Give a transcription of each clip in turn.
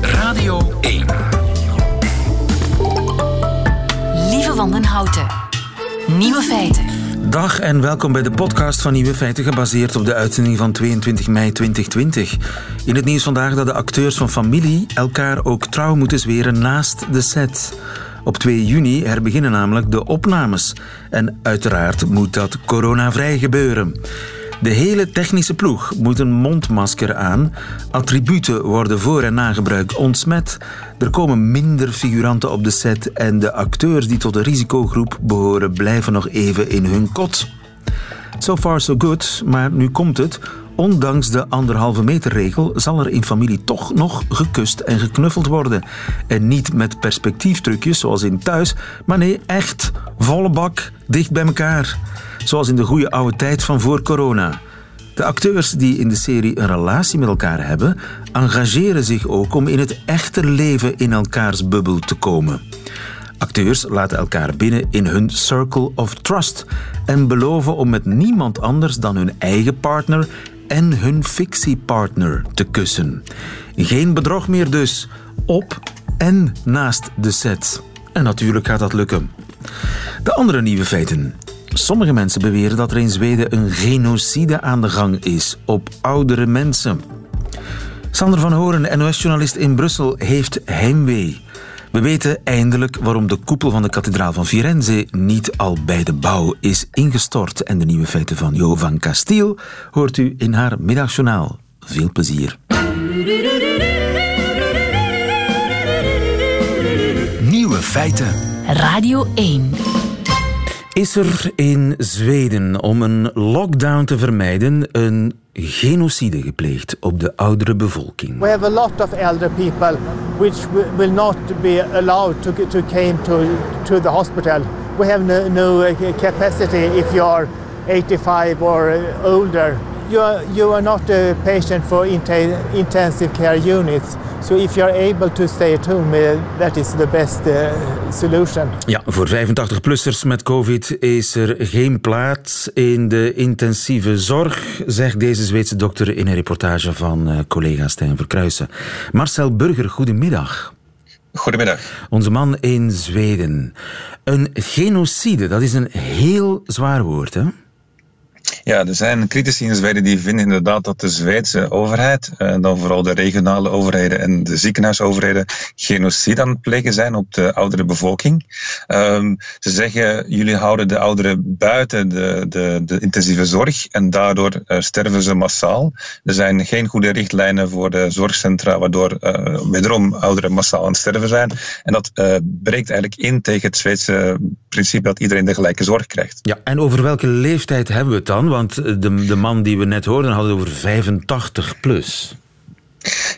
Radio 1. Lieve Wandenhouten. Nieuwe feiten. Dag en welkom bij de podcast van Nieuwe Feiten, gebaseerd op de uitzending van 22 mei 2020. In het nieuws vandaag dat de acteurs van familie elkaar ook trouw moeten zweren naast de set. Op 2 juni herbeginnen namelijk de opnames. En uiteraard moet dat coronavrij gebeuren. De hele technische ploeg moet een mondmasker aan. Attributen worden voor en na gebruik ontsmet. Er komen minder figuranten op de set en de acteurs die tot de risicogroep behoren blijven nog even in hun kot. So far so good, maar nu komt het. Ondanks de anderhalve meter regel zal er in familie toch nog gekust en geknuffeld worden. En niet met perspectieftrucjes zoals in thuis, maar nee, echt volle bak, dicht bij elkaar. Zoals in de goede oude tijd van voor corona. De acteurs die in de serie een relatie met elkaar hebben, engageren zich ook om in het echte leven in elkaars bubbel te komen. Acteurs laten elkaar binnen in hun circle of trust en beloven om met niemand anders dan hun eigen partner en hun fictiepartner te kussen. Geen bedrog meer dus, op en naast de set. En natuurlijk gaat dat lukken. De andere nieuwe feiten. Sommige mensen beweren dat er in Zweden een genocide aan de gang is op oudere mensen. Sander van Horen, NOS-journalist in Brussel, heeft heimwee. We weten eindelijk waarom de koepel van de kathedraal van Firenze niet al bij de bouw is ingestort. En de nieuwe feiten van Jo van Castiel hoort u in haar middagjournaal. Veel plezier. Nieuwe feiten. Radio 1. Is er in Zweden om een lockdown te vermijden een genocide gepleegd op de oudere bevolking? We have a lot of elder people which will not be allowed to, to came to, to the hospital. We have no, no uh, capacity if you are 85 or uh, older. You are, you are not a patient for intensive care units. So if you are able to stay at home, uh, that is the best uh, solution. Ja, voor 85-plussers met COVID is er geen plaats in de intensieve zorg, zegt deze Zweedse dokter in een reportage van uh, collega Stijn Verkruisen. Marcel Burger, goedemiddag. Goedemiddag. Onze man in Zweden. Een genocide, dat is een heel zwaar woord, hè? Ja, er zijn critici in Zweden die vinden inderdaad dat de Zweedse overheid, en dan vooral de regionale overheden en de ziekenhuisoverheden, genocide aan het plegen zijn op de oudere bevolking. Um, ze zeggen, jullie houden de ouderen buiten de, de, de intensieve zorg en daardoor uh, sterven ze massaal. Er zijn geen goede richtlijnen voor de zorgcentra, waardoor uh, wederom ouderen massaal aan het sterven zijn. En dat breekt eigenlijk in tegen het Zweedse principe dat iedereen de gelijke zorg krijgt. Ja, en over welke leeftijd hebben we het dan? Want de, de man die we net hoorden had het over 85 plus.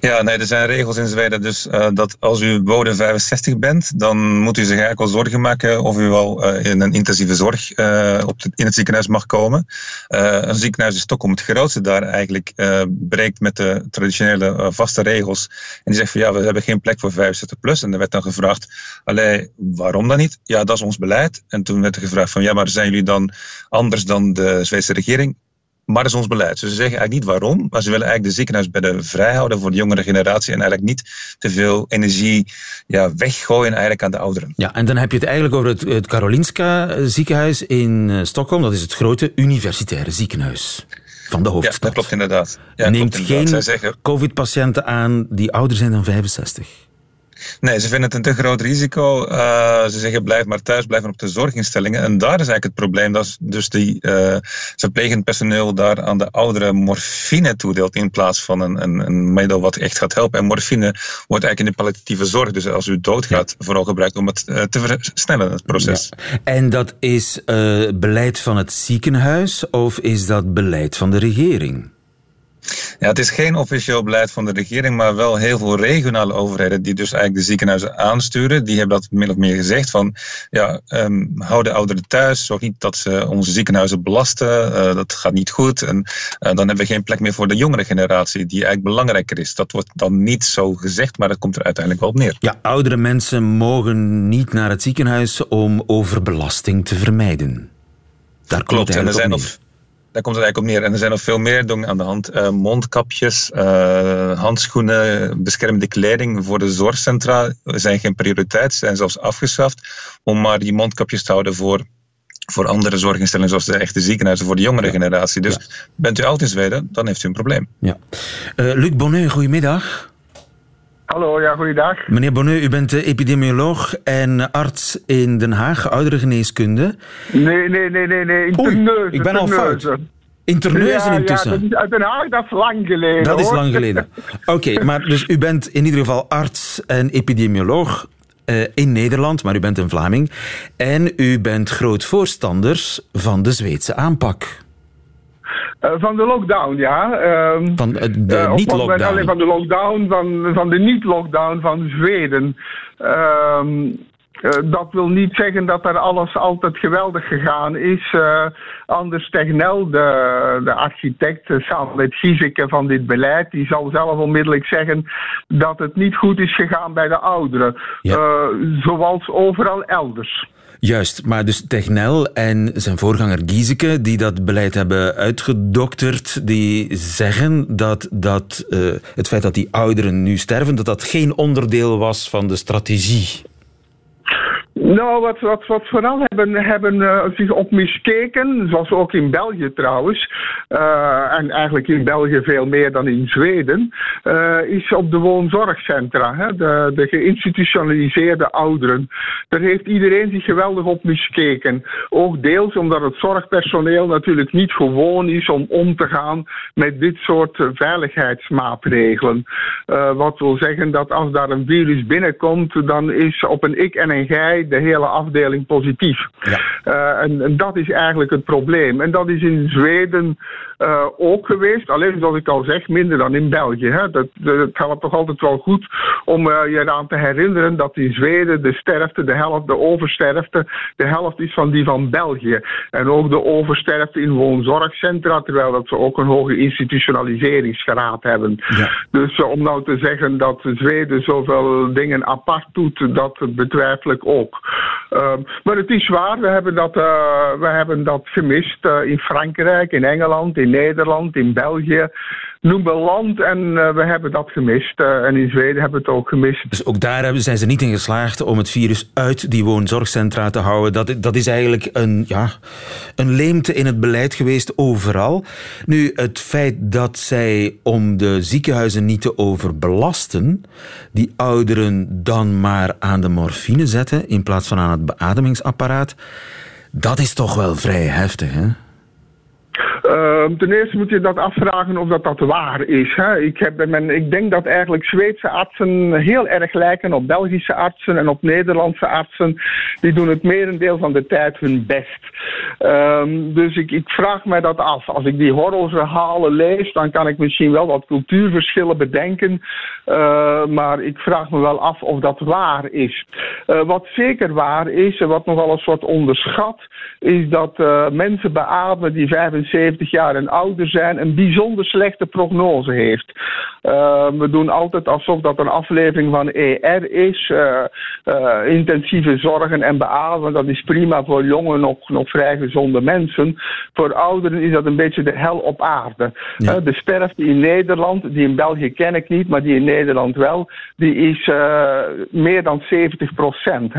Ja, nee, er zijn regels in Zweden. Dus uh, dat als u boven 65 bent, dan moet u zich eigenlijk al zorgen maken of u wel uh, in een intensieve zorg uh, op in het ziekenhuis mag komen. een ziekenhuis in Stockholm, het grootste daar eigenlijk, breekt met de traditionele vaste regels. En die zegt van ja, we hebben geen plek voor 65 plus. En er werd dan gevraagd, allee, waarom dan niet? Ja, dat is ons beleid. En toen werd er gevraagd van ja, maar zijn jullie dan anders dan de Zweedse regering? Maar dat is ons beleid. Dus ze zeggen eigenlijk niet waarom, maar ze willen eigenlijk de ziekenhuisbedden vrijhouden voor de jongere generatie en eigenlijk niet te veel energie ja, weggooien eigenlijk aan de ouderen. Ja, en dan heb je het eigenlijk over het, het Karolinska ziekenhuis in uh, Stockholm. Dat is het grote universitaire ziekenhuis van de hoofdstad. Ja, dat klopt inderdaad. Ja, Neemt klopt inderdaad. geen covid-patiënten aan die ouder zijn dan 65. Nee, ze vinden het een te groot risico. Uh, ze zeggen blijf maar thuis, blijf maar op de zorginstellingen. En daar is eigenlijk het probleem dat dus die uh, verplegend personeel daar aan de ouderen morfine toedeelt in plaats van een, een, een, middel wat echt gaat helpen. En morfine wordt eigenlijk in de palliatieve zorg, dus als u doodgaat, ja. vooral gebruikt om het uh, te versnellen, het proces. Ja. En dat is beleid van het ziekenhuis of is dat beleid van de regering? Ja, het is geen officieel beleid van de regering, maar wel heel veel regionale overheden die dus eigenlijk de ziekenhuizen aansturen. Die hebben dat min of meer gezegd van, ja, um, hou de ouderen thuis, zorg niet dat ze onze ziekenhuizen belasten, uh, dat gaat niet goed. En uh, dan hebben we geen plek meer voor de jongere generatie, die eigenlijk belangrijker is. Dat wordt dan niet zo gezegd, maar dat komt er uiteindelijk wel op neer. Ja, oudere mensen mogen niet naar het ziekenhuis om overbelasting te vermijden. Daar Klopt, en er zijn nog daar komt het eigenlijk op neer. En er zijn nog veel meer dingen aan de hand. Uh, mondkapjes, uh, handschoenen, beschermende kleding voor de zorgcentra zijn geen prioriteit, zijn zelfs afgeschaft. Om maar die mondkapjes te houden voor, voor andere zorginstellingen, zoals de echte ziekenhuizen, voor de jongere generatie. Dus bent u oud in Zweden, dan heeft u een probleem. Ja. Luc Bonnet, goedemiddag. Hallo, ja, goeiedag. Meneer Bonnet, u bent epidemioloog en arts in Den Haag, ouderengeneeskunde. Nee, nee, nee, nee, nee. Interneuzen, ik ben al fout. Interneuzen ja, intussen. Ja, dat is uit Den Haag, dat is lang geleden. Dat is lang geleden. Oké, maar dus u bent in ieder geval arts en epidemioloog uh, in Nederland, maar u bent een Vlaming. En u bent groot voorstander van de Zweedse aanpak. Uh, van de lockdown, ja. Uh, van de uh, niet-lockdown? Alleen van de lockdown, van, van de niet-lockdown van Zweden. Ehm, uh, dat wil niet zeggen dat er alles altijd geweldig gegaan is. Anders Tegnell, de, de architect, samen met Gieseke van dit beleid, die zal zelf onmiddellijk zeggen dat het niet goed is gegaan bij de ouderen. Ja. zoals overal elders. Juist, maar dus Tegnell en zijn voorganger Gieseke, die dat beleid hebben uitgedokterd, die zeggen dat, dat uh, het feit dat die ouderen nu sterven, dat dat geen onderdeel was van de strategie. Nou, wat, wat, vooral hebben, hebben uh, zich op miskeken, zoals ook in België trouwens, uh, en eigenlijk in België veel meer dan in Zweden, uh, is op de woonzorgcentra, hè, de, de geïnstitutionaliseerde ouderen. Daar heeft iedereen zich geweldig op miskeken. Ook deels omdat het zorgpersoneel natuurlijk niet gewoon is om om te gaan met dit soort veiligheidsmaatregelen. wat wil zeggen dat als daar een virus binnenkomt, dan is op een ik en een gij de hele afdeling positief. Ja. Uh, en, en, dat is eigenlijk het probleem. En dat is in Zweden uh, ook geweest. Alleen zoals ik al zeg, minder dan in België. Hè. Dat, dat gaat toch altijd wel goed om uh, je eraan te herinneren dat in Zweden de sterfte, de helft, de oversterfte, de helft is van die van België. En ook de oversterfte in woonzorgcentra, terwijl dat ze ook een hoge institutionaliseringsgraad hebben. Ja. Dus om nou te zeggen dat Zweden zoveel dingen apart doet, dat betwijfel ik ook. Uh, maar het is waar, we hebben dat, uh, we hebben dat gemist uh, in Frankrijk, in Engeland, in Nederland, in België. Noem land en uh, we hebben dat gemist. en in Zweden hebben we het ook gemist. Dus ook daar zijn ze niet in geslaagd om het virus uit die woonzorgcentra te houden. Dat, dat is eigenlijk een, ja, een leemte in het beleid geweest overal. Nu, het feit dat zij om de ziekenhuizen niet te overbelasten, die ouderen dan maar aan de morfine zetten in plaats van aan het beademingsapparaat, dat is toch wel vrij heftig, hè? Uh, ten eerste moet je dat afvragen of dat, dat waar is. Hè? Ik, heb, ik denk dat eigenlijk Zweedse artsen heel erg lijken op Belgische artsen en op Nederlandse artsen. Die doen het merendeel van de tijd hun best. Um, dus ik, ik vraag mij dat af. Als ik die horrorverhalen lees, dan kan ik misschien wel wat cultuurverschillen bedenken. Uh, maar ik vraag me wel af of dat waar is. Uh, wat zeker waar is, en wat nogal eens wordt onderschat, is dat mensen beademen die 75 jaar en ouder zijn, een bijzonder slechte prognose heeft. Uh, we doen altijd alsof dat een aflevering van ER is. Uh, uh, intensieve zorgen en beademen, dat is prima voor jonge, nog, nog vrij gezonde mensen. Voor ouderen is dat een beetje de hel op aarde. Ja. de sterfte in Nederland, die in België ken ik niet, maar die in Nederland wel, die is meer dan 70 procent.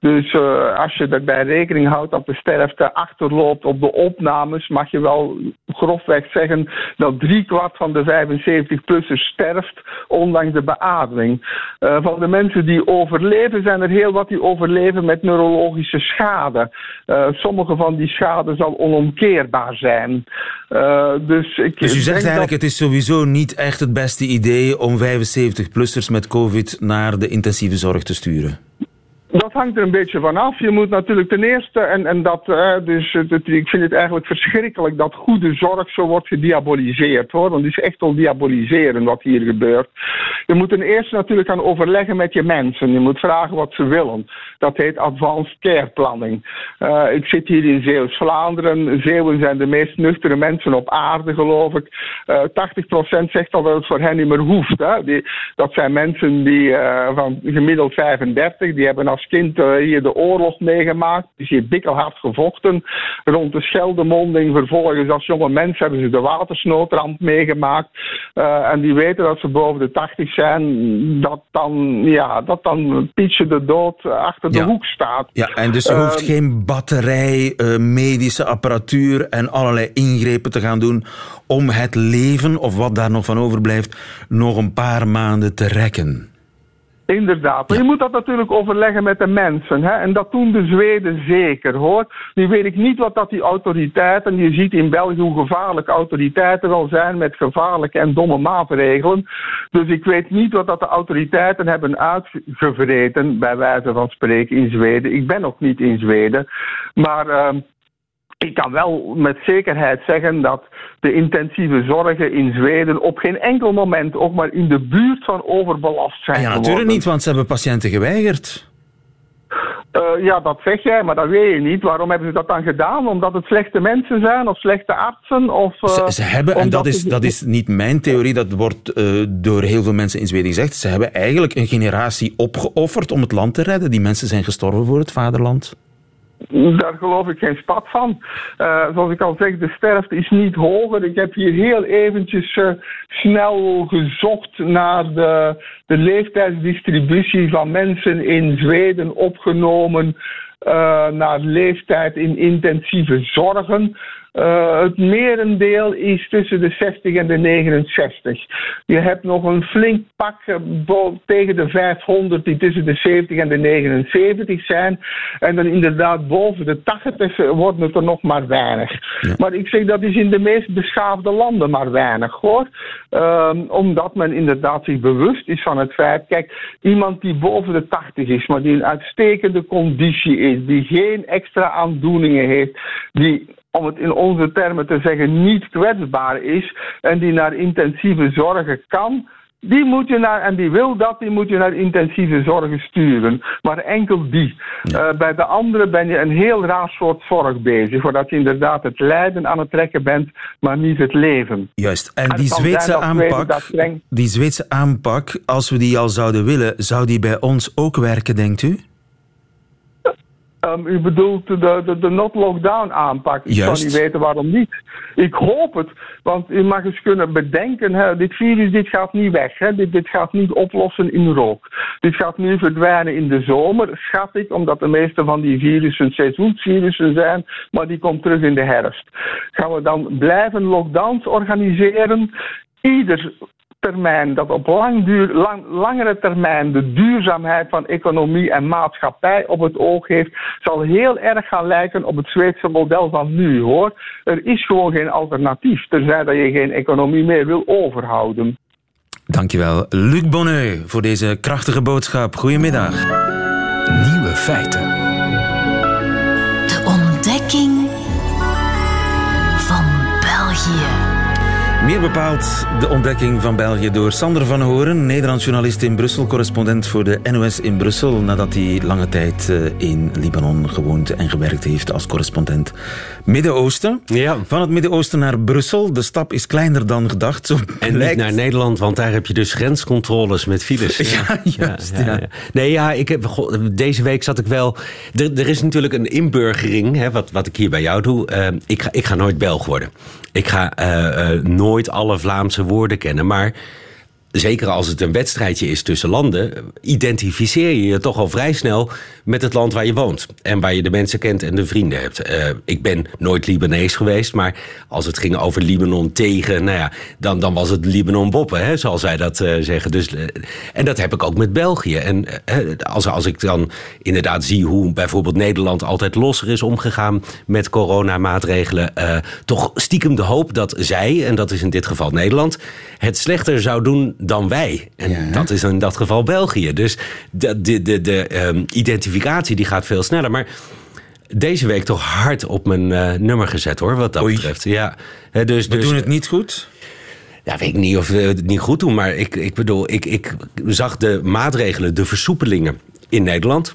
Dus als je daarbij rekening houdt dat de sterfte achterloopt op de opnames, mag je wel grofweg zeggen dat driekwart van de 75-plussers sterft, ondanks de beademing. Uh, van de mensen die overleven, zijn er heel wat die overleven met neurologische schade. Uh, sommige van die schade zal onomkeerbaar zijn. Uh, dus, ik dus u zegt eigenlijk, dat... het is sowieso niet echt het beste idee om 75-plussers met COVID naar de intensieve zorg te sturen? Dat hangt er een beetje van af. Je moet natuurlijk ten eerste, en, en dat, eh, dus ik vind het eigenlijk verschrikkelijk dat goede zorg zo wordt gediaboliseerd hoor. Want het is echt al diaboliseren wat hier gebeurt. Je moet ten eerste natuurlijk gaan overleggen met je mensen. Je moet vragen wat ze willen. Dat heet advanced care planning. Uh, ik zit hier in Zeeuws-Vlaanderen. Zeeuwen zijn de meest nuchtere mensen op aarde, geloof ik. Uh, 80% zegt al dat het voor hen niet meer hoeft. Hè. Die, dat zijn mensen die van gemiddeld 35, die hebben als kind uh, hier de oorlog meegemaakt. Is hier bikkelhard gevochten rond de Scheldemonding. Vervolgens als jonge mensen hebben ze de watersnoodramp meegemaakt. Uh, en die weten dat ze boven de 80 zijn. Dat dan, ja, dat dan Pietje de dood achter de hoek staat. Ja, en dus er hoeft Ehm, geen batterij, eh, medische apparatuur en allerlei ingrepen te gaan doen om het leven, of wat daar nog van overblijft, nog een paar maanden te rekken. Inderdaad. Maar je moet dat natuurlijk overleggen met de mensen. Hè? En dat doen de Zweden zeker hoor. Nu weet ik niet wat dat die autoriteiten. Je ziet in België hoe gevaarlijk autoriteiten wel zijn met gevaarlijke en domme maatregelen. Dus ik weet niet wat dat de autoriteiten hebben uitgevreten, bij wijze van spreken, in Zweden. Ik ben nog niet in Zweden. Maar. ehm, ik kan wel met zekerheid zeggen dat de intensieve zorgen in Zweden op geen enkel moment ook maar in de buurt van overbelast zijn. Ja, natuurlijk niet, want ze hebben patiënten geweigerd. Eh, ja, dat zeg jij, maar dat weet je niet. Waarom hebben ze dat dan gedaan? Omdat het slechte mensen zijn of slechte artsen? Of, eh, Ze, ze hebben, en dat is, dat is niet mijn theorie, dat wordt eh, door heel veel mensen in Zweden gezegd, ze hebben eigenlijk een generatie opgeofferd om het land te redden. Die mensen zijn gestorven voor het vaderland. Daar geloof ik geen spat van. Eh, zoals ik al zeg, de sterfte is niet hoger. Ik heb hier heel eventjes eh, snel gezocht naar de, de leeftijdsdistributie van mensen in Zweden opgenomen eh, naar leeftijd in intensieve zorgen. Eh, het merendeel is tussen de 60 en de 69. Je hebt nog een flink pak eh, tegen de 500 die tussen de 70 en de 79 zijn. En dan inderdaad boven de 80 worden het er nog maar weinig. Maar ik zeg dat is in de meest beschaafde landen maar weinig hoor. Ehm, omdat men inderdaad zich bewust is van het feit. Kijk, iemand die boven de 80 is, maar die in uitstekende conditie is, die geen extra aandoeningen heeft, die om het in onze termen te zeggen, niet kwetsbaar is en die naar intensieve zorgen kan, die moet je naar, en die wil dat, die moet je naar intensieve zorgen sturen. Maar enkel die. Eh, bij de anderen ben je een heel raar soort zorg bezig, voordat je inderdaad het lijden aan het trekken bent, maar niet het leven. Juist. En die Zweedse aanpak, streng- die Zweedse aanpak, als we die al zouden willen, zou die bij ons ook werken, denkt u? Ehm, u bedoelt de, de, de not-lockdown aanpak. Ik Juist. zou niet weten waarom niet. Ik hoop het, want u mag eens kunnen bedenken, hè, dit virus dit gaat niet weg. Hè, dit, dit gaat niet oplossen in rook. Dit gaat nu verdwijnen in de zomer, schat ik, omdat de meeste van die virussen seizoensvirussen zijn, maar die komt terug in de herfst. Gaan we dan blijven lockdowns organiseren? Ieder termijn, dat op lang duur, lang, langere termijn de duurzaamheid van economie en maatschappij op het oog heeft, zal heel erg gaan lijken op het Zweedse model van nu hoor. Er is gewoon geen alternatief, terzij dat je geen economie meer wil overhouden. Dankjewel, Luc Bonneux, voor deze krachtige boodschap. Goedemiddag. Nieuwe feiten. Meer bepaald de ontdekking van België door Sander van Horen, Nederlands journalist in Brussel, correspondent voor de NOS in Brussel, nadat hij lange tijd eh, in Libanon gewoond en gewerkt heeft als correspondent Midden-Oosten. Ja. Van het Midden-Oosten naar Brussel. De stap is kleiner dan gedacht. Zo En niet naar Nederland, want daar heb je dus grenscontroles met files. Ja, juist, ja. Nee, ja, ik heb, deze week zat ik wel... Er, er is natuurlijk een inburgering, hè, wat, wat ik hier bij jou doe. Eh, ik, ga, ik ga nooit Belg worden. Ik ga eh, eh, nooit alle Vlaamse woorden kennen, maar... Zeker als het een wedstrijdje is tussen landen, identificeer je je toch al vrij snel met het land waar je woont. En waar je de mensen kent en de vrienden hebt. Eh, ik ben nooit Libanees geweest, maar als het ging over Libanon tegen, nou ja, dan, dan was het Libanon boppen, hè, zoals zij dat eh, zeggen. Dus, eh, en dat heb ik ook met België. En als, als ik dan inderdaad zie hoe bijvoorbeeld Nederland altijd losser is omgegaan met coronamaatregelen, toch stiekem de hoop dat zij, en dat is in dit geval Nederland, het slechter zou doen dan wij. En Ja. dat is in dat geval België. Dus de, de, de, de ehm, identificatie die gaat veel sneller. Maar deze week toch hard op mijn eh, nummer gezet hoor, wat dat Oei. betreft. Ja, dus, We dus, doen het niet goed. ja, weet ik niet of we het niet goed doen, maar ik, ik bedoel, ik, ik zag de maatregelen, de versoepelingen in Nederland.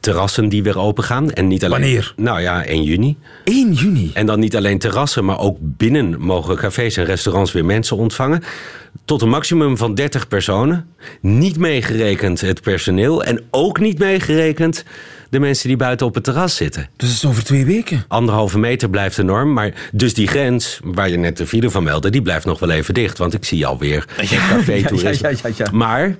Terrassen die weer open gaan. En niet alleen, Wanneer? Nou ja, 1 juni. 1 juni. En dan niet alleen terrassen, maar ook binnen mogen cafés en restaurants weer mensen ontvangen. Tot een maximum van 30 personen. Niet meegerekend het personeel. En ook niet meegerekend de mensen die buiten op het terras zitten. Dus het is over twee weken. Anderhalve meter blijft de norm. Maar dus die grens, waar je net de file van meldde, die blijft nog wel even dicht. Want ik zie alweer café-toerisme. ja, ja, ja, ja. Maar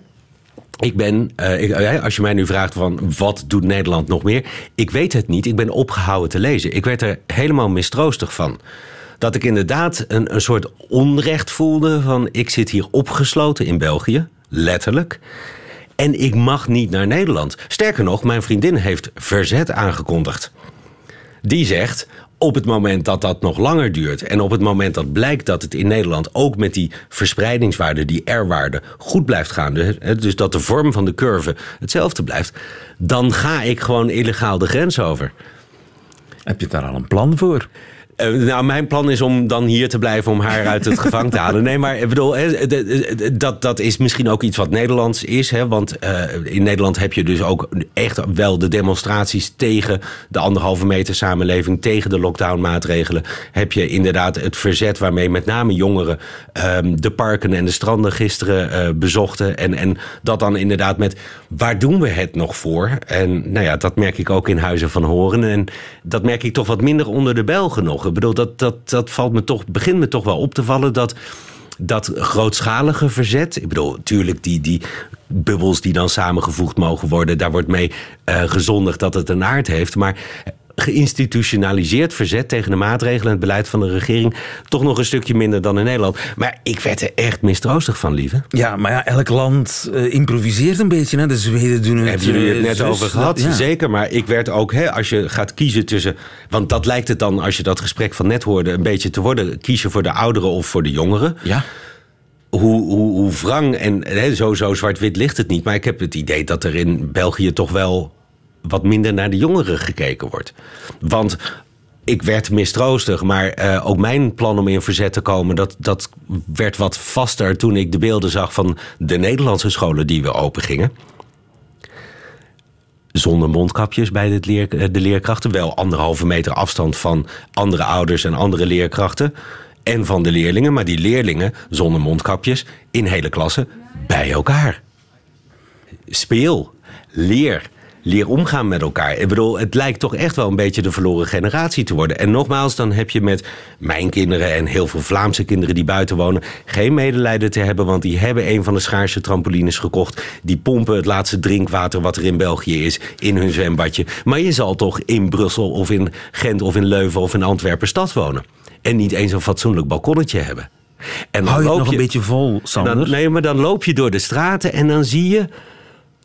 ik ben, eh, als je mij nu vraagt van wat doet Nederland nog meer? Ik weet het niet. Ik ben opgehouden te lezen. Ik werd er helemaal mistroostig van. Dat ik inderdaad een, een soort onrecht voelde van ik zit hier opgesloten in België, letterlijk. En ik mag niet naar Nederland. Sterker nog, mijn vriendin heeft verzet aangekondigd. Die zegt, op het moment dat dat nog langer duurt... en op het moment dat blijkt dat het in Nederland... ook met die verspreidingswaarde, die R-waarde, goed blijft gaan... dus- dat de vorm van de curve hetzelfde blijft... dan ga ik gewoon illegaal de grens over. Heb je daar al een plan voor? Eh, nou, mijn plan is om dan hier te blijven om haar uit het gevangen te halen. Nee, maar ik bedoel, hè, dat, dat is misschien ook iets wat Nederlands is. Hè, want eh, in Nederland heb je dus ook echt wel de demonstraties tegen de anderhalve meter samenleving, tegen de lockdownmaatregelen. Heb je inderdaad het verzet waarmee met name jongeren ehm, de parken en de stranden gisteren eh, bezochten. En, en dat dan inderdaad met waar doen we het nog voor? En nou ja, dat merk ik ook in Huizen van Horen. En dat merk ik toch wat minder onder de Belgen nog. Ik bedoel, dat, dat, dat valt me toch, begint me toch wel op te vallen dat dat grootschalige verzet. Ik bedoel, natuurlijk die, die bubbels die dan samengevoegd mogen worden, daar wordt mee eh, gezondigd dat het een aard heeft. Maar geïnstitutionaliseerd verzet tegen de maatregelen en het beleid van de regering toch nog een stukje minder dan in Nederland. Maar ik werd er echt mistroostig van, lieve. Ja, maar ja, elk land eh, improviseert een beetje. Hè? De Zweden doen het. Hebben jullie het eh, net zus, over dat- gehad? ja. Zeker, maar ik werd ook, hè, als je gaat kiezen tussen... Want dat lijkt het dan, als je dat gesprek van net hoorde... een beetje te worden, kies je voor de ouderen of voor de jongeren. Ja. Hoe, hoe, hoe wrang en hè, zo, zo zwart-wit ligt het niet. Maar ik heb het idee dat er in België toch wel wat minder naar de jongeren gekeken wordt. Want ik werd mistroostig, maar eh, ook mijn plan om in verzet te komen... Dat, dat werd wat vaster toen ik de beelden zag van de Nederlandse scholen die weer open gingen zonder mondkapjes bij leer, eh, de leerkrachten. Wel anderhalve meter afstand van andere ouders en andere leerkrachten. En van de leerlingen. Maar die leerlingen zonder mondkapjes in hele klassen bij elkaar. Speel, leer. Leer omgaan met elkaar. Ik bedoel, het lijkt toch echt wel een beetje de verloren generatie te worden. En nogmaals, dan heb je met mijn kinderen en heel veel Vlaamse kinderen die buiten wonen... geen medelijden te hebben, want die hebben een van de schaarse trampolines gekocht. Die pompen het laatste drinkwater wat er in België is in hun zwembadje. Maar je zal toch in Brussel of in Gent of in Leuven of in Antwerpen stad wonen. En niet eens een fatsoenlijk balkonnetje hebben. En dan Hou je het loop nog een beetje vol, Sander? dan, nee, maar dan loop je door de straten en dan zie je,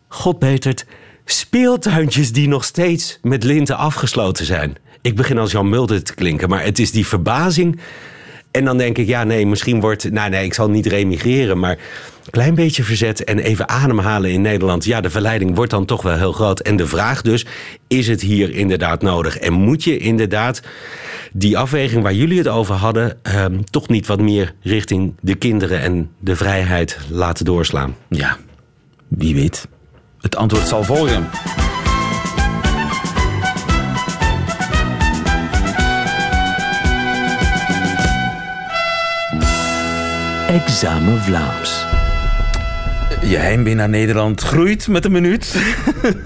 god betert, speeltuintjes die nog steeds met linten afgesloten zijn. Ik begin als Jan Mulder te klinken, maar het is die verbazing. En dan denk ik, ja, nee, misschien wordt. Nou, nee, ik zal niet remigreren, maar een klein beetje verzet en even ademhalen in Nederland. Ja, de verleiding wordt dan toch wel heel groot. En de vraag dus: is het hier inderdaad nodig? En moet je inderdaad die afweging waar jullie het over hadden, ehm, toch niet wat meer richting de kinderen en de vrijheid laten doorslaan? Ja, wie weet. Het antwoord zal volgen. Examen Vlaams. Je heimwee naar Nederland groeit met een minuut.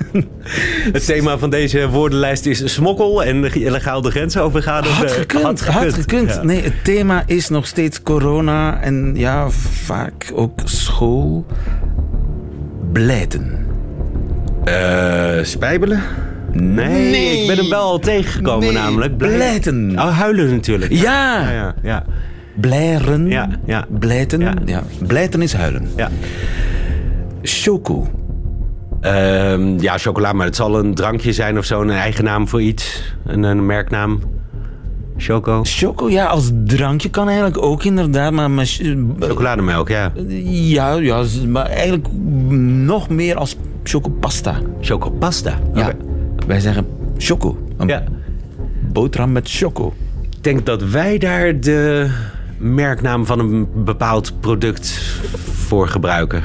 Het thema van deze woordenlijst is smokkel en illegaal de grens overgaan. Had gekund, had gekund. Ja. Nee, het thema is nog steeds corona en ja, vaak ook school. Blijten. Eh, spijbelen? Nee, Nee. ik ben hem wel al tegengekomen Nee, namelijk. blijten. Oh, huilen natuurlijk. Ja, Ja, ja, ja. blijren. Ja, ja. Blijten. Ja. Ja. Blijten is huilen. ja. Choco. Ehm, ja, chocola, maar het zal een drankje zijn of zo. Een eigen naam voor iets. Een, een merknaam. Choco. Choco, ja, als drankje kan eigenlijk ook inderdaad, maar... maar Chocolademelk, ja. ja, ja, maar eigenlijk nog meer als chocopasta. Chocopasta. Ja, wij zeggen choco. Een Ja. boterham met choco. Ik denk dat wij daar de merknaam van een bepaald product voor gebruiken.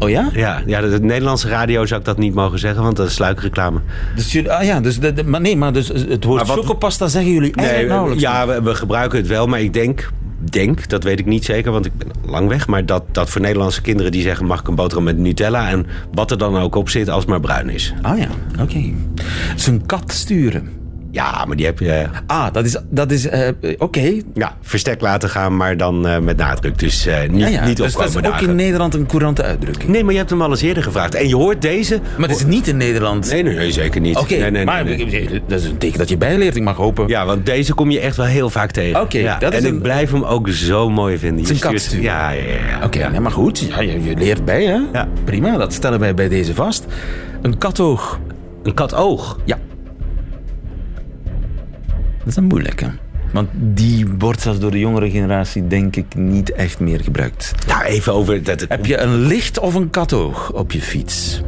Oh ja? Ja, ja, de, de Nederlandse radio zou ik dat niet mogen zeggen, want dat is sluikreclame. Dus jullie, ah ja, dus de, de- maar nee, maar dus het woord Maar wat- chocopasta zeggen jullie eigenlijk Nee, nauwelijks. ja, we, we gebruiken het wel, maar ik denk, denk, dat weet ik niet zeker, want ik ben lang weg, maar dat, dat voor Nederlandse kinderen die zeggen mag ik een boterham met Nutella en wat er dan ook op zit als het maar bruin is. Ah ja, oké. Zijn kat sturen. Ja, maar die heb je Ah, dat is, dat is eh, oké. ja, verstek laten gaan, maar dan eh, met nadruk. Dus eh, niet, Ja, ja. niet dus dat is ook in. Nederland een courante uitdrukking. Nee, maar je hebt hem al eens eerder gevraagd. En je hoort deze... Maar het is niet in Nederland. Nee, nee, nee, zeker niet. Oké, nee, nee, nee, maar nee. dat is een teken dat je bijleert. Ik mag hopen. Ja, want deze kom je echt wel heel vaak tegen. Oké, ja, dat is en een- ik blijf hem ook zo mooi vinden. Het is een stuurt-. Ja, ja, ja. Oké, maar goed. Ja, je, je leert bij, hè? Ja. Prima, dat stellen wij bij deze vast. Een katoog. Een katoog. Ja. Dat is een moeilijke. Want die wordt zelfs door de jongere generatie, denk ik, niet echt meer gebruikt. Nou, even over... Dat, Heb je een licht of een katoog op je fiets?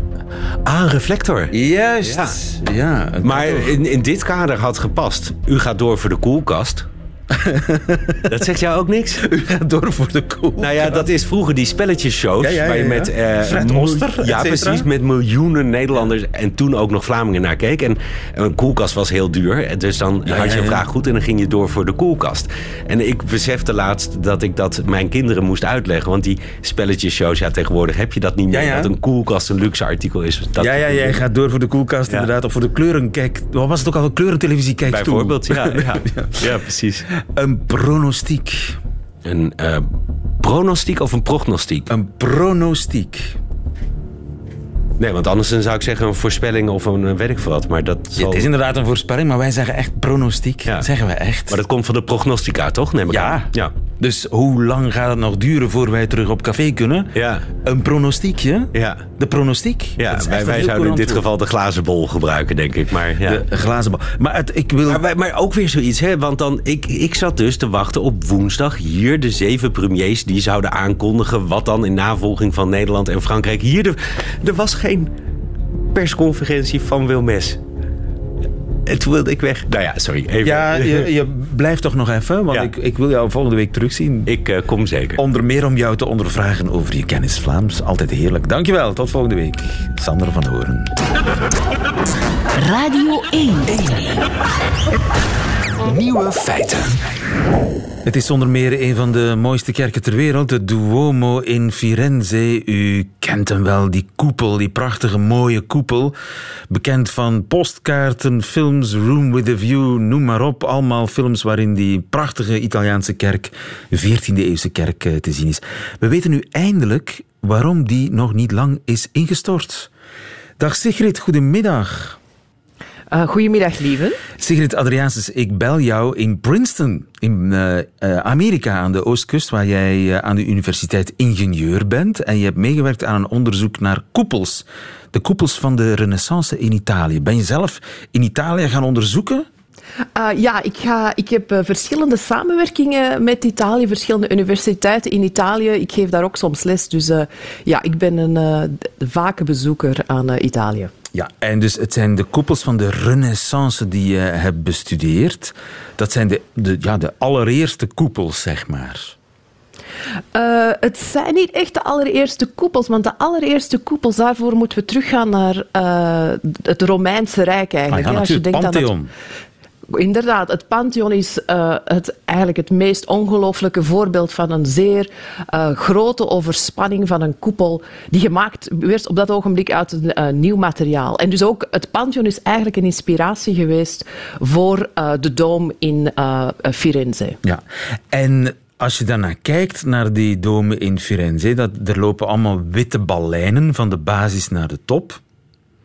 Ah, een reflector. Juist. Ja, Maar in, in dit kader had gepast. U gaat door voor de koelkast. dat zegt jou ook niks? U gaat door voor de koel. Nou ja, dat is vroeger die spelletjeshows. Ja, ja, ja, waar je met... eh, Fred Oster, Ja, precies. Met miljoenen Nederlanders en toen ook nog Vlamingen naar keek. En een koelkast was heel duur. Dus dan had je een vraag goed en dan ging je door voor de koelkast. En ik besefte laatst dat ik dat mijn kinderen moest uitleggen. Want die spelletjeshows, ja, tegenwoordig heb je dat niet meer. Dat een koelkast een luxe artikel is. Dat, ja, ja, jij gaat door voor de koelkast inderdaad. Of voor de kleuren. Kijk, wat was het ook al? Een kleurentelevisie kijkstoel. Bijvoorbeeld, ja, ja. ja, precies. Een pronostiek. Een eh, pronostiek of een prognostiek? Een pronostiek. Nee, want anders zou ik zeggen een voorspelling of een eh, weet ik veel wat. Maar dat, zal... Het is inderdaad een voorspelling, maar wij zeggen echt pronostiek. Ja. Zeggen we echt. maar dat komt van de prognostica, toch? Neem ik Ja. aan. Ja. Dus hoe lang gaat het nog duren voor wij terug op café kunnen? Ja. Een pronostiekje? Ja. De pronostiek? Ja, wij, zouden in dit geval de glazen bol gebruiken, denk ik. Maar, ja. De glazen bal. Maar het, ik wil... maar, maar ook weer zoiets, hè? Want dan, ik, ik zat dus te wachten op woensdag hier de zeven premiers die zouden aankondigen wat dan in navolging van Nederland en Frankrijk. Hier, de, er was geen persconferentie van Wilmes. En toen wilde ik weg. Nou ja, sorry. Even. Ja, je, je blijft toch nog even, want Ja. ik, ik wil jou volgende week terugzien. Ik eh, kom zeker. Onder meer om jou te ondervragen over je kennis Vlaams. Altijd heerlijk. Dankjewel, tot volgende week. Sander van Horen. Radio 1. Nieuwe feiten. Het is zonder meer een van de mooiste kerken ter wereld, de Duomo in Firenze. U kent hem wel, die koepel, die prachtige mooie koepel. Bekend van postkaarten, films, Room with a View, noem maar op. Allemaal films waarin die prachtige Italiaanse kerk, 14e eeuwse kerk, eh, te zien is. We weten nu eindelijk waarom die nog niet lang is ingestort. Dag Sigrid, goedemiddag. Uh, goedemiddag, lieve. Sigrid Adriaansens, ik bel jou in Princeton, in eh, eh, Amerika aan de oostkust, waar jij aan de universiteit ingenieur bent. En je hebt meegewerkt aan een onderzoek naar koepels. De koepels van de renaissance in Italië. Ben je zelf in Italië gaan onderzoeken? Uh, ja, ik, ga, ik heb uh, verschillende samenwerkingen met Italië, verschillende universiteiten in Italië. Ik geef daar ook soms les, dus uh, ja, ik ben een vake bezoeker aan Italië. Ja, en dus het zijn de koepels van de renaissance die je hebt bestudeerd. Dat zijn de, de, ja, de allereerste koepels, zeg maar. Uh, het zijn niet echt de allereerste koepels, want de allereerste koepels, daarvoor moeten we teruggaan naar uh, het Romeinse Rijk eigenlijk. Ah, ja, Als je denkt Pantheon. aan het, Inderdaad, het Pantheon is uh, het, eigenlijk het meest ongelooflijke voorbeeld van een zeer uh, grote overspanning van een koepel die gemaakt werd op dat ogenblik uit uh, nieuw materiaal. En dus ook het Pantheon is eigenlijk een inspiratie geweest voor de Dom in Firenze. Ja, en als je daarnaar kijkt, naar die domen in Firenze, dat, er lopen allemaal witte ballijnen van de basis naar de top.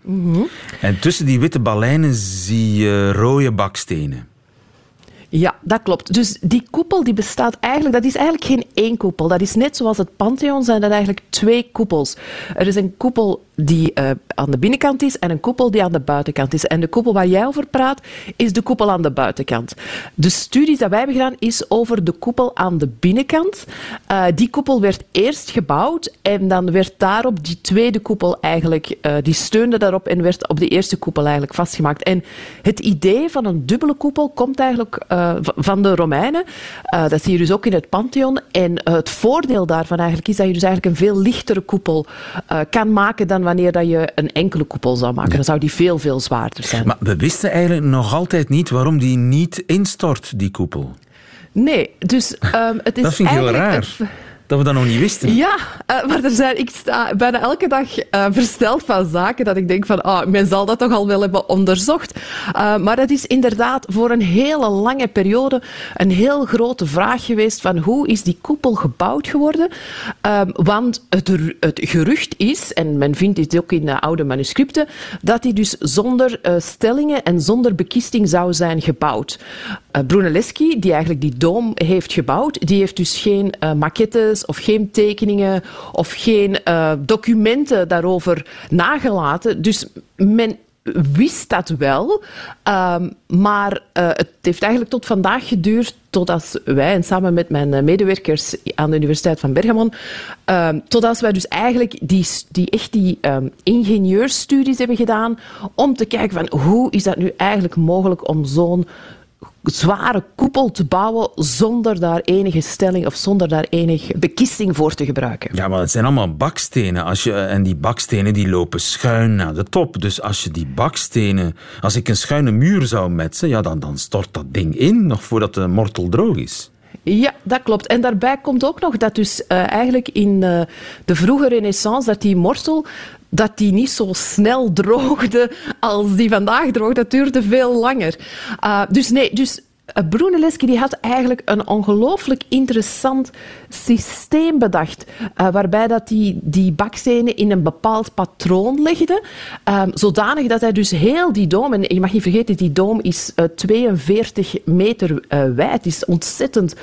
Mm -hmm. En tussen die witte ballijnen zie je rode bakstenen. Ja, dat klopt. Dus die koepel die bestaat eigenlijk, dat is eigenlijk geen één koepel. Dat is net zoals het Pantheon zijn dat eigenlijk twee koepels. Er is een koepel die uh, aan de binnenkant is en een koepel die aan de buitenkant is. En de koepel waar jij over praat, is de koepel aan de buitenkant. De studies die wij hebben gedaan, is over de koepel aan de binnenkant. Uh, die koepel werd eerst gebouwd en dan werd daarop die tweede koepel eigenlijk, uh, die steunde daarop en werd op de eerste koepel eigenlijk vastgemaakt. En het idee van een dubbele koepel komt eigenlijk van de Romeinen. Dat zie je dus ook in het Pantheon. En het voordeel daarvan eigenlijk is dat je dus eigenlijk een veel lichtere koepel kan maken dan wanneer dat je een enkele koepel zou maken. Dan zou die veel, veel zwaarder zijn. Maar we wisten eigenlijk nog altijd niet waarom die niet instort, die koepel. Nee, dus um, het is Dat vind ik heel raar. Dat we dat nog niet wisten. Ja, uh, maar er zijn, ik sta bijna elke dag uh, versteld van zaken dat ik denk van, ah, men zal dat toch al wel hebben onderzocht. Uh, maar het is inderdaad voor een hele lange periode een heel grote vraag geweest van hoe is die koepel gebouwd geworden? want het, het, gerucht is, en men vindt dit ook in oude manuscripten, dat die dus zonder stellingen en zonder bekisting zou zijn gebouwd. Brunelleschi, die eigenlijk die dom heeft gebouwd, die heeft dus geen maquettes of geen tekeningen of geen uh, documenten daarover nagelaten. Dus men wist dat wel, um, maar uh, het heeft eigenlijk tot vandaag geduurd totdat wij, en samen met mijn eh, medewerkers aan de Universiteit van Bergamo, uh, totdat wij dus eigenlijk die, die echt die um, ingenieursstudies hebben gedaan om te kijken van hoe is dat nu eigenlijk mogelijk om zo'n zware koepel te bouwen zonder daar enige stelling of zonder daar enige bekisting voor te gebruiken. Ja, maar het zijn allemaal bakstenen. Als je, en die bakstenen die lopen schuin naar de top. Dus als je die bakstenen... Als ik een schuine muur zou metsen, ja, dan, dan stort dat ding in, nog voordat de mortel droog is. Ja, dat klopt. En daarbij komt ook nog dat dus uh, eigenlijk in uh, de vroege renaissance, dat die mortel dat die niet zo snel droogde als die vandaag droogt. Dat duurde veel langer. Uh, dus nee, dus Brunelleschi die had eigenlijk een ongelooflijk interessant systeem bedacht, uh, waarbij dat die, die bakstenen in een bepaald patroon legde, uh, zodanig dat hij dus heel die doom, en je mag niet vergeten, die doom is uh, 42 meter wijd, is ontzettend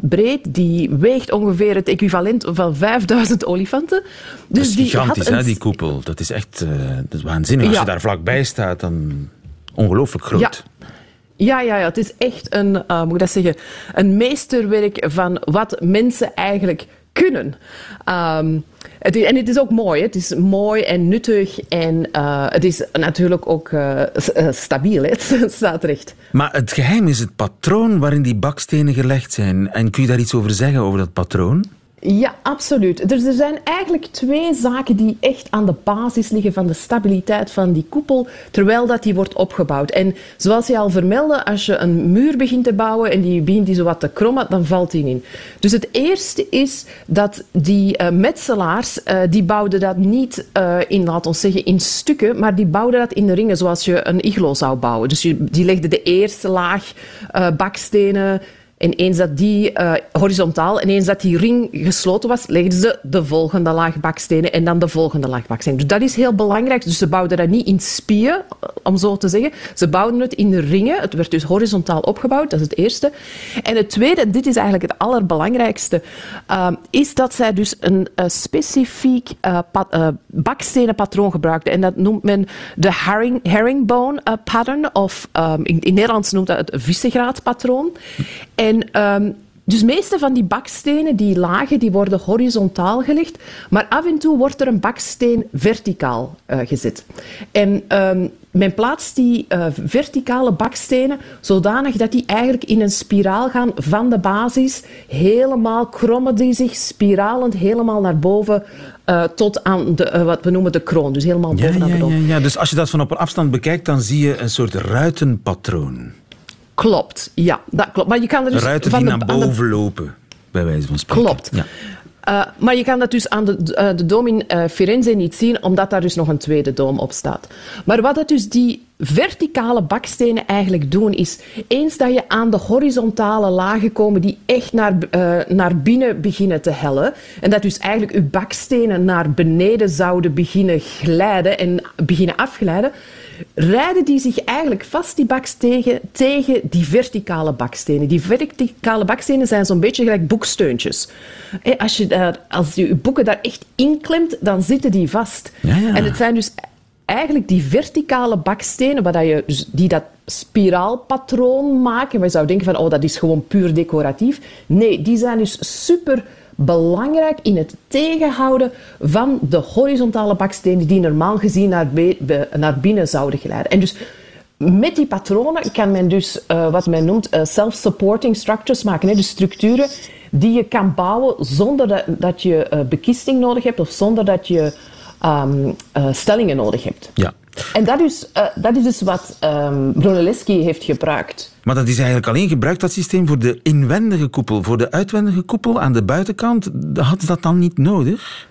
breed, die weegt ongeveer het equivalent van 5000 olifanten. Dus dat is gigantisch, die, hè, die koepel. Dat is echt dat is waanzinnig. Als ja. je daar vlakbij staat, dan ongelooflijk groot. Ja. Ja, ja, ja, het is echt een, uh, moet ik dat zeggen, een meesterwerk van wat mensen eigenlijk kunnen. Is, en het is ook mooi. Het is mooi en nuttig. En uh, het is natuurlijk ook uh, stabiel. Hè? Het staat recht. Maar het geheim is het patroon waarin die bakstenen gelegd zijn. En kun je daar iets over zeggen, over dat patroon? Ja, absoluut. Dus er zijn eigenlijk twee zaken die echt aan de basis liggen van de stabiliteit van die koepel, terwijl dat die wordt opgebouwd. En zoals je al vermeldde, als je een muur begint te bouwen en die begint die zo wat te krommen, dan valt die in. Dus het eerste is dat die uh, metselaars, uh, die bouwden dat niet uh, in, laten we zeggen, in stukken, maar die bouwden dat in de ringen zoals je een iglo zou bouwen. Dus je, die legden de eerste laag bakstenen, en eens dat die uh, horizontaal en eens dat die ring gesloten was, legden ze de volgende laag bakstenen en dan de volgende laag bakstenen. Dus dat is heel belangrijk. Dus ze bouwden dat niet in spieën, om zo te zeggen. Ze bouwden het in de ringen. Het werd dus horizontaal opgebouwd, dat is het eerste. En het tweede, dit is eigenlijk het allerbelangrijkste, uh, is dat zij dus een uh, specifiek pat, bakstenen patroon gebruikten. En dat noemt men de herring, herringbone pattern, of um, in, Nederlands noemt dat het Visegraad patroon. En um, dus meeste van die bakstenen, die lagen, die worden horizontaal gelegd, maar af en toe wordt er een baksteen verticaal uh, gezet. En um, men plaatst die uh, verticale bakstenen zodanig dat die eigenlijk in een spiraal gaan van de basis, helemaal krommen die zich spiralend helemaal naar boven uh, tot aan de, wat we noemen de kroon. Dus helemaal bovenaan ja, de ja, ja, dus als je dat van op een afstand bekijkt, dan zie je een soort ruitenpatroon. Klopt, ja, dat klopt. Maar je kan er dus Ruiten van die de, naar boven de... lopen, bij wijze van spreken. Klopt. Ja. Uh, maar je kan dat dus aan de, uh, de doom in uh, Firenze niet zien, omdat daar dus nog een tweede doom op staat. Maar wat dat dus die verticale bakstenen eigenlijk doen, is eens dat je aan de horizontale lagen komen die echt naar, naar binnen beginnen te hellen, en dat dus eigenlijk je bakstenen naar beneden zouden beginnen glijden en beginnen afglijden, rijden die zich eigenlijk vast, die bakstenen, tegen die verticale bakstenen. Die verticale bakstenen zijn zo'n beetje gelijk boeksteuntjes. Als je, daar, als je boeken daar echt inklemt, dan zitten die vast. Ja, ja. En het zijn dus eigenlijk die verticale bakstenen, waar je, dus die dat spiraalpatroon maken. Je zou denken van, oh, dat is gewoon puur decoratief. Nee, die zijn dus super belangrijk in het tegenhouden van de horizontale bakstenen die normaal gezien naar, naar binnen zouden glijden. En dus met die patronen kan men dus uh, wat men noemt uh, self-supporting structures maken. Hè? Dus structuren die je kan bouwen zonder dat, dat je uh, bekisting nodig hebt of zonder dat je um, stellingen nodig hebt. Ja. En dat is, dat is dus wat um, Brunelleschi heeft gebruikt. Maar dat is eigenlijk alleen gebruikt, dat systeem, voor de inwendige koepel. Voor de uitwendige koepel aan de buitenkant had dat dan niet nodig?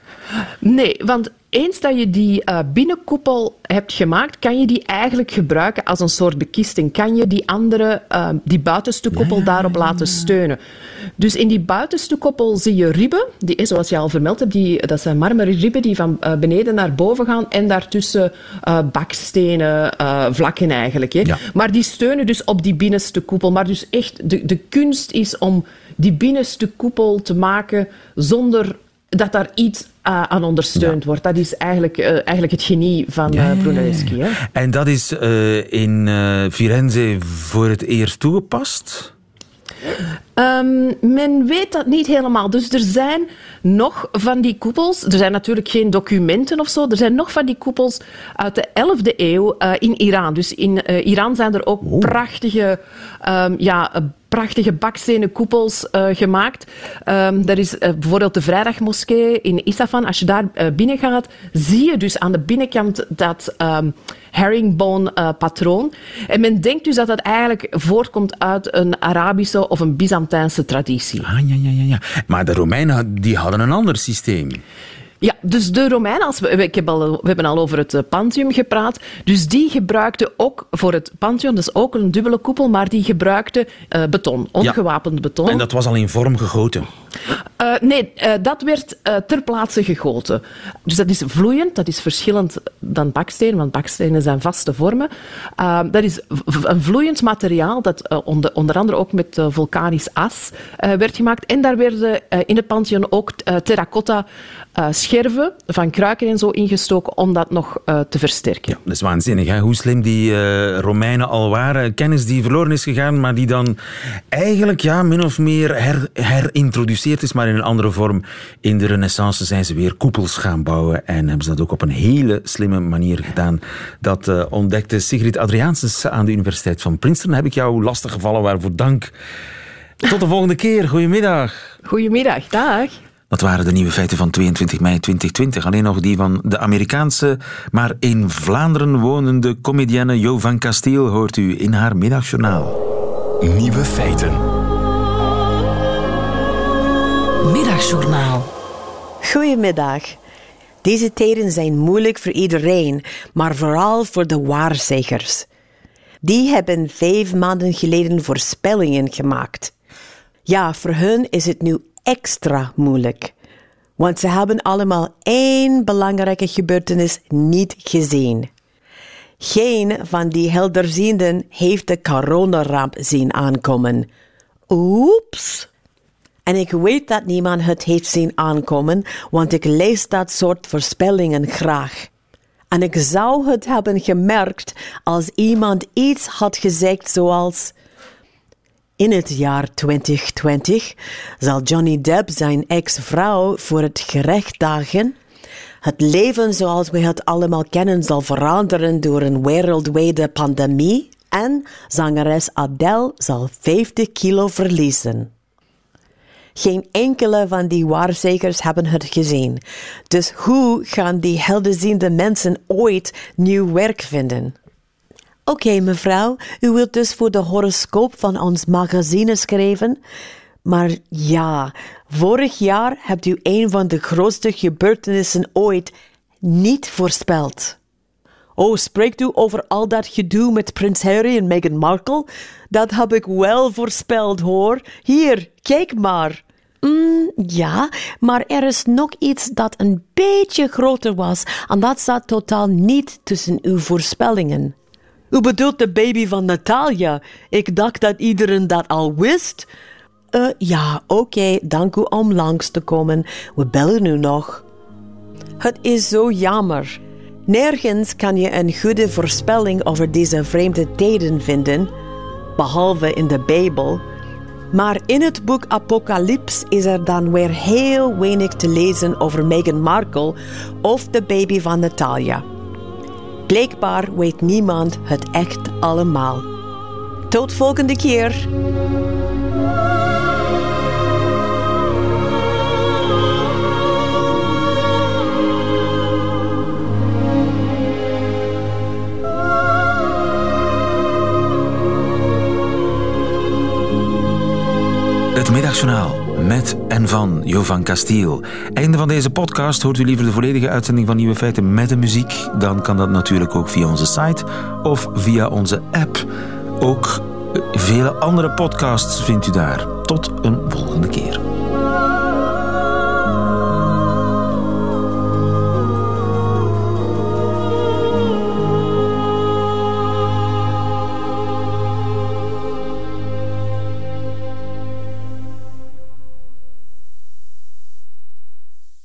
Nee, want eens dat je die uh, binnenkoepel hebt gemaakt, kan je die eigenlijk gebruiken als een soort bekisting. Kan je die andere, uh, die buitenste koppel, daarop laten steunen. Dus in die buitenste koppel zie je ribben, die, zoals je al vermeld hebt, die, dat zijn marmeren ribben die van uh, beneden naar boven gaan en daartussen bakstenen vlakken eigenlijk. Hè. Ja. Maar die steunen dus op die binnenste koepel. Maar dus echt, de, de kunst is om die binnenste koepel te maken zonder dat daar iets uh, aan ondersteund ja. wordt. Dat is eigenlijk, uh, eigenlijk het genie van ja, uh, Brunelleschi. Hè? En dat is in Firenze voor het eerst toegepast? Um, men weet dat niet helemaal. Dus er zijn nog van die koepels. Er zijn natuurlijk geen documenten of zo. Er zijn nog van die koepels uit de 11e eeuw uh, in Iran. Dus in uh, Iran zijn er ook oh. prachtige um, ja, prachtige bakstenen koepels uh, gemaakt. Um, er is uh, bijvoorbeeld de Vrijdagmoskee in Isfahan. Als je daar uh, binnen gaat, zie je dus aan de binnenkant dat um, herringbone-patroon. en men denkt dus dat dat eigenlijk voortkomt uit een Arabische of een Byzantijnse traditie. Ah, ja, ja, ja, ja. Maar de Romeinen die hadden een ander systeem. Ja, dus de Romeinen, als we, ik heb al, we hebben al over het Pantheon gepraat, dus die gebruikten ook voor het Pantheon, dus ook een dubbele koepel, maar die gebruikten uh, beton, ongewapend ja. beton. En dat was al in vorm gegoten? Uh, nee, uh, dat werd uh, ter plaatse gegoten. Dus dat is vloeiend, dat is verschillend dan baksteen, want bakstenen zijn vaste vormen. dat is een vloeiend materiaal dat onder, onder, andere ook met vulkanisch as werd gemaakt. En daar werden in het Pantheon ook terracotta scherven van kruiken en zo ingestoken om dat nog te versterken. Ja, dat is waanzinnig, hè? hoe slim die Romeinen al waren. Kennis die verloren is gegaan, maar die dan eigenlijk ja, min of meer her, is, maar in een andere vorm. In de renaissance zijn ze weer koepels gaan bouwen en hebben ze dat ook op een hele slimme manier gedaan. Dat uh, ontdekte Sigrid Adriaansens aan de Universiteit van Princeton. Heb ik jou lastig gevallen, waarvoor dank. Tot de volgende keer. Goedemiddag. Goedemiddag, dag. Dat waren de nieuwe feiten van 22 mei 2020. Alleen nog die van de Amerikaanse, maar in Vlaanderen wonende comedienne Jo van Castiel hoort u in haar middagjournaal. Nieuwe feiten. Middagjournaal. Goedemiddag. Deze tijden zijn moeilijk voor iedereen, maar vooral voor de waarzeggers. Die hebben vijf maanden geleden voorspellingen gemaakt. Ja, voor hun is het nu extra moeilijk. Want ze hebben allemaal één belangrijke gebeurtenis niet gezien. Geen van die helderzienden heeft de coronaramp zien aankomen. Oeps! En ik weet dat niemand het heeft zien aankomen, want ik lees dat soort voorspellingen graag. En ik zou het hebben gemerkt als iemand iets had gezegd zoals in het jaar 2020 zal Johnny Depp zijn ex-vrouw voor het gerecht dagen. Het leven zoals we het allemaal kennen zal veranderen door een wereldwijde pandemie. En zangeres Adele zal 50 kilo verliezen. Geen enkele van die waarzegers hebben het gezien. Dus hoe gaan die helderziende mensen ooit nieuw werk vinden? Oké, mevrouw, u wilt dus voor de horoscoop van ons magazine schrijven? Maar ja, vorig jaar hebt u een van de grootste gebeurtenissen ooit niet voorspeld. Oh, spreekt u over al dat gedoe met prins Harry en Meghan Markle? Dat heb ik wel voorspeld, hoor. Hier, kijk maar. Mm, ja, maar er is nog iets dat een beetje groter was en dat staat totaal niet tussen uw voorspellingen. U bedoelt de baby van Natalia? Ik dacht dat iedereen dat al wist. Uh, ja, oké, okay, dank u om langs te komen. We bellen u nog. Het is zo jammer. Nergens kan je een goede voorspelling over deze vreemde tijden vinden, behalve in de Bijbel. Maar in het boek Apocalyps is er dan weer heel weinig te lezen over Meghan Markle of de baby van Natalia. Blijkbaar weet niemand het echt allemaal. Tot volgende keer. Het Middagjournaal met en van Jovan Castiel. Einde van deze podcast. Hoort u liever de volledige uitzending van Nieuwe Feiten met de muziek? Dan kan dat natuurlijk ook via onze site of via onze app. Ook vele andere podcasts vindt u daar. Tot een volgende keer.